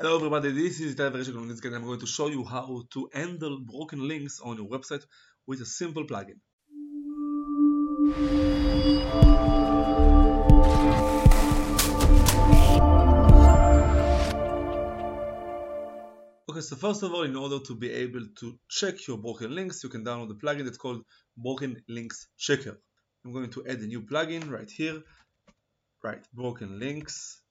Hello everybody, this is Verchik and I'm going to show you how to handle broken links on your website with a simple plugin. Okay, so first of all, in order to be able to check your broken links, you can download a plugin. That's called Broken Links Checker. I'm going to add a new plugin right here, right, Broken Links,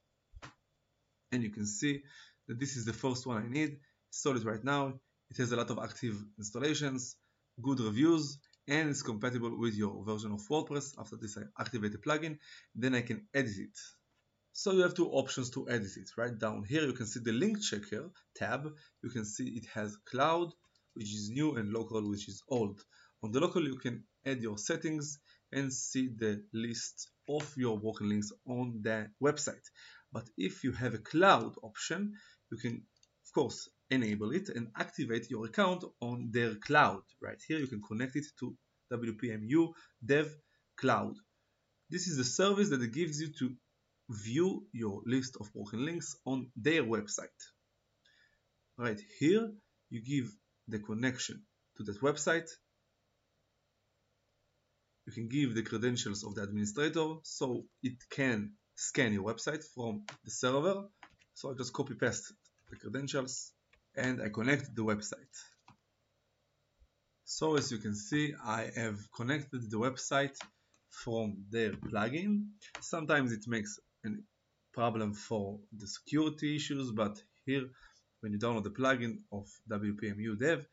and you can see that this is the first one I need. It right now. It has a lot of active installations, good reviews, and it's compatible with your version of WordPress. After this, I activate the plugin, then I can edit it. So you have two options to edit it. Right down here, you can see the link checker tab. You can see it has cloud, which is new, and local, which is old. On the local, you can add your settings and see the list of your broken links on the website. But if you have a cloud option, you can of course enable it and activate your account on their cloud. Right here you can connect it to WPMU Dev Cloud. This is the service that gives you to view your list of broken links on their website. Right here you give the connection to that website. You can give the credentials of the administrator so it can scan your website from the server so I just copy paste the credentials and I connect the website. So as you can see, I have connected the website from their plugin. Sometimes it makes a problem for the security issues, but here when you download the plugin of WPMU Dev,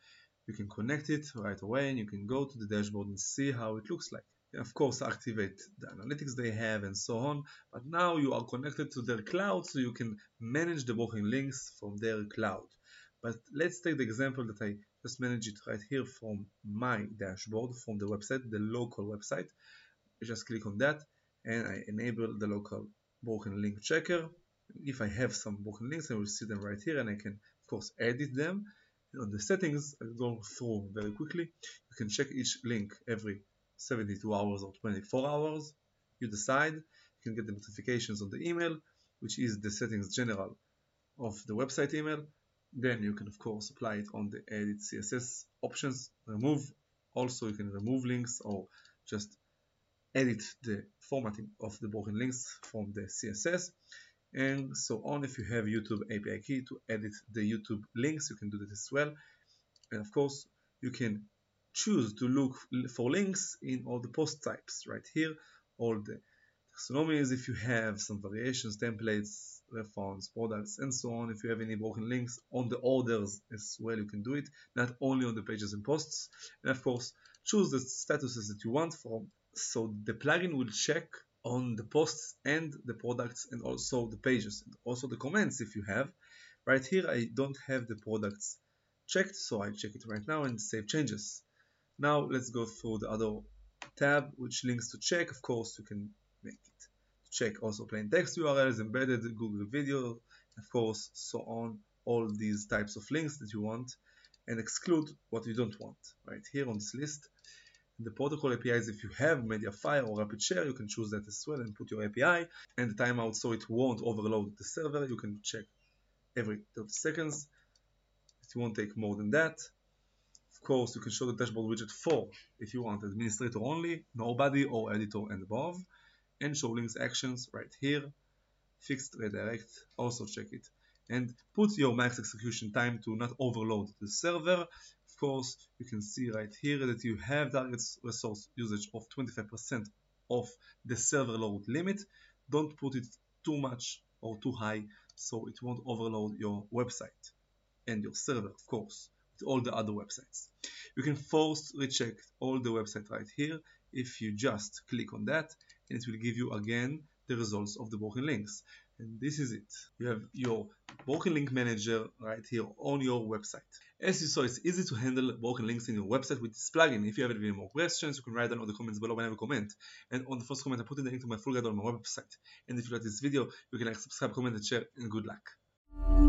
you can connect it right away and you can go to the dashboard and see how it looks like of course activate the analytics they have and so on but now you are connected to their cloud so you can manage the broken links from their cloud. But let's take the example that I just manage it right here from my dashboard from the website the local website. I just click on that and I enable the local broken link checker. If I have some broken links I will see them right here and I can of course edit them. On the settings I'll go through very quickly. You can check each link every 72 hours or 24 hours you decide. You can get the notifications on the email which is the settings general of the website email. Then you can of course apply it on the edit css options. Remove. Also you can remove links or just edit the formatting of the broken links from the css and so on. If you have youtube api key to edit the youtube links you can do that as well. And of course you can choose to look for links in all the post types right here. All the taxonomies if you have some variations templates reference products and so on. If you have any broken links on the orders as well you can do it. Not only on the pages and posts. And of course choose the statuses that you want from. So the plugin will check on the posts and the products and also the pages and also the comments if you have. Right here I don't have the products checked so I check it right now and save changes now let's go through the other tab which links to check. Of course you can make it check also plain text URLs, embedded Google video, of course so on all these types of links that you want and exclude what you don't want right here on this list. The protocol APIs, if you have Mediafire or RapidShare, you can choose that as well and put your API and the timeout so it won't overload the server. You can check every 30 seconds. It won't take more than that course, you can show the dashboard widget for, if you want, administrator only, nobody or editor and above, and show links actions right here, fixed redirect, also check it. And put your max execution time to not overload the server. Of course, you can see right here that you have target resource usage of 25% of the server load limit. Don't put it too much or too high so it won't overload your website and your server, of course all the other websites. You can force recheck all the website right here if you just click on that and it will give you again the results of the broken links. And this is it. You have your broken link manager right here on your website. As you saw, it's easy to handle broken links in your website with this plugin. If you have any more questions, you can write down in the comments below whenever you comment. And on the first comment, I put in the link to my full guide on my website. And if you like this video, you can like, subscribe, comment, and share, and good luck.